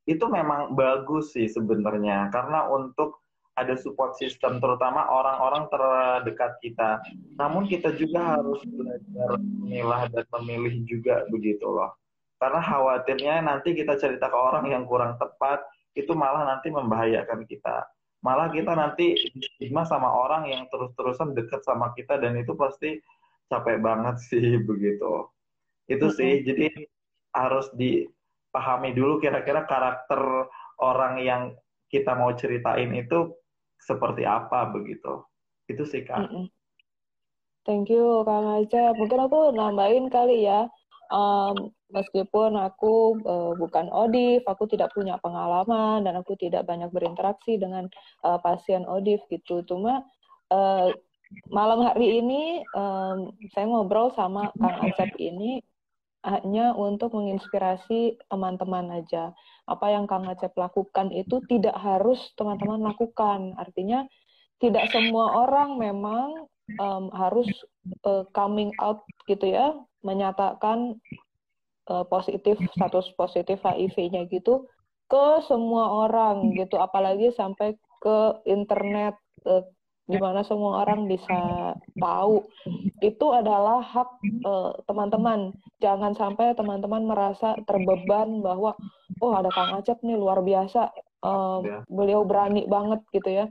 A: Itu memang bagus sih sebenarnya karena untuk ada support system terutama orang-orang terdekat kita. Namun kita juga harus belajar memilah dan memilih juga begitu loh. Karena khawatirnya nanti kita cerita ke orang yang kurang tepat itu malah nanti membahayakan kita. Malah kita nanti stigma sama orang yang terus-terusan dekat sama kita dan itu pasti capek banget sih [laughs] begitu. Itu sih, jadi harus dipahami dulu kira-kira karakter orang yang kita mau ceritain itu seperti apa begitu. Itu sih Kak.
B: Thank you Kang Aja. Mungkin aku nambahin kali ya. Um, meskipun aku uh, bukan ODIF, aku tidak punya pengalaman dan aku tidak banyak berinteraksi dengan uh, pasien ODIF gitu. Cuma uh, malam hari ini um, saya ngobrol sama Kang Acep ini hanya untuk menginspirasi teman-teman aja. Apa yang Kang Acep lakukan itu tidak harus teman-teman lakukan. Artinya tidak semua orang memang um, harus uh, coming out gitu ya, menyatakan uh, positif status positif HIV-nya gitu ke semua orang gitu apalagi sampai ke internet uh, di mana semua orang bisa tahu itu adalah hak teman-teman. Uh, jangan sampai teman-teman merasa terbeban bahwa oh ada Kang Acep nih luar biasa. Uh, ya. beliau berani banget gitu ya.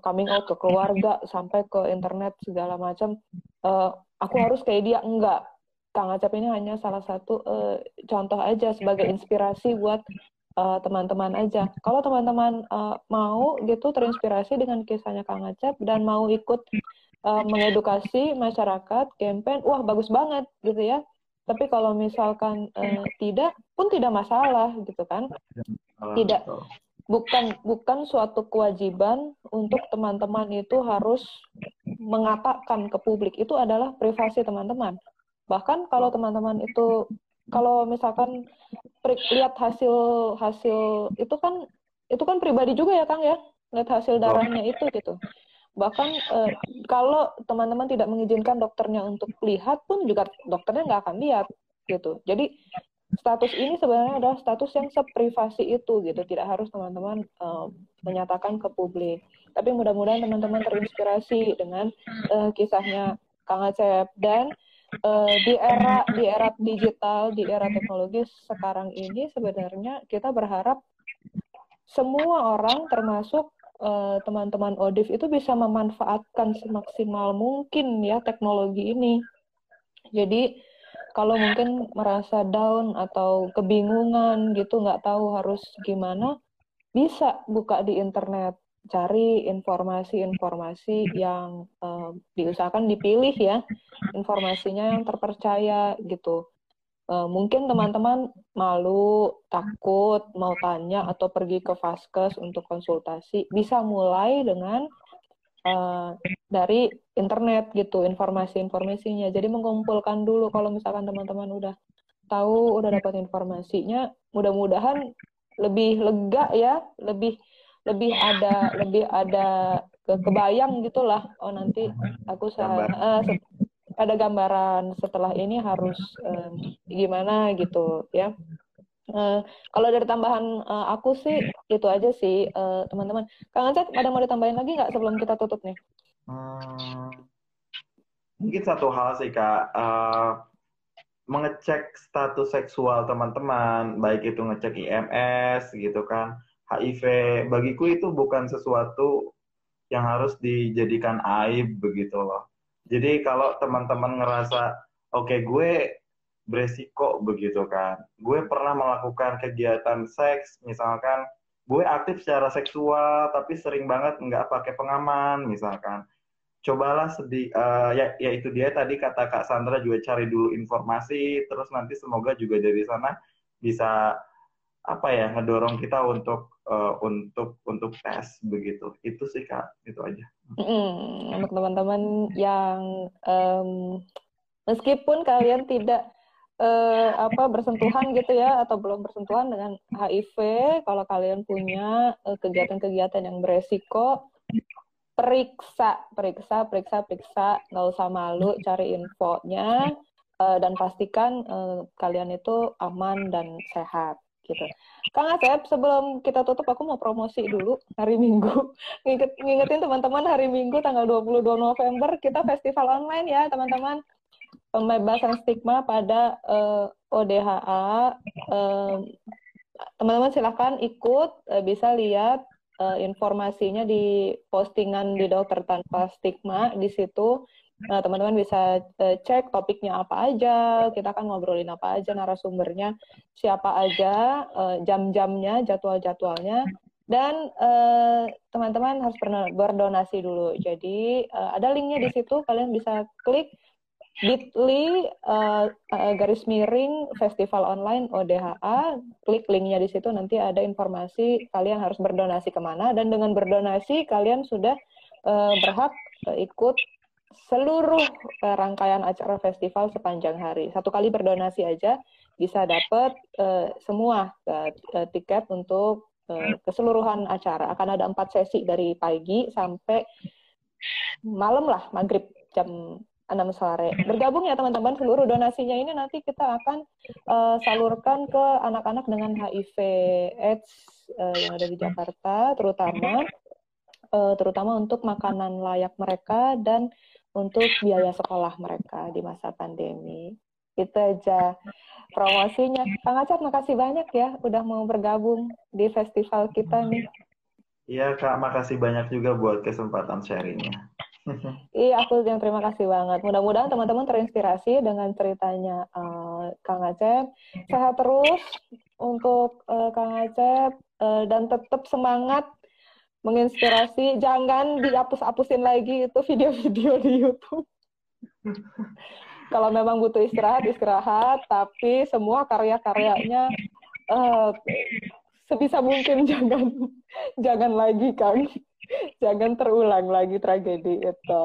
B: Coming out ke keluarga sampai ke internet segala macam. Uh, aku harus kayak dia. Enggak. Kang Acap ini hanya salah satu uh, contoh aja sebagai inspirasi buat eh, teman-teman uh, aja. Kalau teman-teman uh, mau gitu terinspirasi dengan kisahnya Kang Acap dan mau ikut uh, mengedukasi masyarakat, campaign, wah bagus banget gitu ya. Tapi kalau misalkan uh, tidak pun tidak masalah gitu kan. Tidak bukan bukan suatu kewajiban untuk teman-teman itu harus mengatakan ke publik itu adalah privasi teman-teman bahkan kalau teman-teman itu kalau misalkan lihat hasil hasil itu kan itu kan pribadi juga ya kang ya? Lihat hasil darahnya itu gitu. Bahkan eh, kalau teman-teman tidak mengizinkan dokternya untuk lihat pun juga dokternya nggak akan lihat gitu. Jadi status ini sebenarnya adalah status yang seprivasi itu gitu. Tidak harus teman-teman eh, menyatakan ke publik. Tapi mudah-mudahan teman-teman terinspirasi dengan eh, kisahnya Kang Acep. Dan uh, di era di era digital, di era teknologi sekarang ini sebenarnya kita berharap semua orang termasuk eh, teman-teman ODIF itu bisa memanfaatkan semaksimal mungkin ya teknologi ini. Jadi kalau mungkin merasa down atau kebingungan gitu nggak tahu harus gimana, bisa buka di internet cari informasi-informasi yang uh, diusahakan dipilih ya informasinya yang terpercaya gitu. Uh, mungkin teman-teman malu takut mau tanya atau pergi ke vaskes untuk konsultasi bisa mulai dengan uh, dari internet gitu informasi-informasinya. Jadi mengumpulkan dulu kalau misalkan teman-teman udah tahu udah dapat informasinya mudah-mudahan lebih lega ya lebih lebih ada lebih ada ke kebayang gitulah. Oh nanti aku uh, ada gambaran setelah ini harus uh, gimana gitu ya. Uh, kalau dari tambahan uh, aku sih itu aja sih uh, teman-teman. Kang Ancet ada mau ditambahin lagi nggak sebelum kita tutup nih?
A: Hmm, mungkin satu hal sih kak. Uh, mengecek status seksual teman-teman, baik itu ngecek IMS gitu kan, HIV, bagiku itu bukan sesuatu yang harus dijadikan aib begitu loh. Jadi kalau teman-teman ngerasa, oke okay, gue beresiko begitu kan, gue pernah melakukan kegiatan seks, misalkan. Gue aktif secara seksual tapi sering banget nggak pakai pengaman misalkan. Cobalah sedih uh, ya ya itu dia tadi kata Kak Sandra juga cari dulu informasi terus nanti semoga juga dari sana bisa apa ya ngedorong kita untuk uh, untuk untuk tes begitu. Itu sih kak. Itu aja.
B: Mm, untuk teman-teman yang um, meskipun kalian tidak uh, apa bersentuhan gitu ya atau belum bersentuhan dengan HIV kalau kalian punya kegiatan kegiatan-kegiatan yang beresiko periksa periksa periksa periksa. Nggak usah malu cari infonya uh, dan pastikan uh, kalian itu aman dan sehat gitu. Kang Asep, sebelum kita tutup aku mau promosi dulu hari Minggu. [laughs] Nginget, ngingetin teman-teman hari Minggu tanggal 22 November kita festival online ya, teman-teman pembebasan stigma pada uh, eh, ODHA. Uh, teman-teman silahkan ikut, uh, bisa lihat uh, informasinya di postingan di Dokter Tanpa Stigma di situ. Nah, teman-teman bisa uh, cek topiknya apa aja, kita akan ngobrolin apa aja, narasumbernya siapa aja, uh, jam-jamnya, jadwal-jadwalnya, dan teman-teman uh, harus berdonasi dulu. Jadi uh, ada linknya di situ, kalian bisa klik bit.ly uh, uh, garis miring festival online ODHA klik linknya di situ nanti ada informasi kalian harus berdonasi ke mana. Dan dengan berdonasi kalian sudah uh, berhak ikut seluruh uh, rangkaian acara festival sepanjang hari. Satu kali berdonasi aja bisa dapat uh, semua uh, tiket untuk uh, keseluruhan acara. Akan ada empat sesi dari pagi sampai malam lah maghrib jam 6 sore. Bergabung ya teman-teman, seluruh donasinya ini nanti kita akan uh, salurkan ke anak-anak dengan HIV AIDS uh, yang ada di Jakarta, terutama uh, terutama untuk makanan layak mereka dan untuk biaya sekolah mereka di masa pandemi. Itu aja promosinya. Kang Acap, makasih banyak ya udah mau bergabung di festival kita nih.
A: Iya Kak, makasih banyak juga buat kesempatan sharingnya. [laughs]
B: Iya, aku yang terima kasih banget. Mudah-mudahan teman-teman terinspirasi dengan ceritanya uh, Kang Acep. Sehat terus untuk uh, Kang Acep uh, dan tetap semangat menginspirasi. Jangan dihapus-hapusin lagi itu video-video di YouTube. Kalau memang butuh istirahat, istirahat. Tapi semua karya-karyanya uh, sebisa mungkin jangan jangan lagi, Kang. Jangan terulang lagi tragedi itu.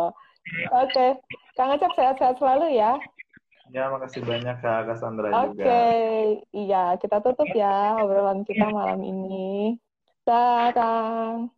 B: Oke, okay. Kang Acep sehat-sehat selalu ya.
A: Ya, makasih banyak Kak Cassandra
B: okay. juga. Oke, iya kita tutup ya obrolan kita malam ini. Dah, Kang.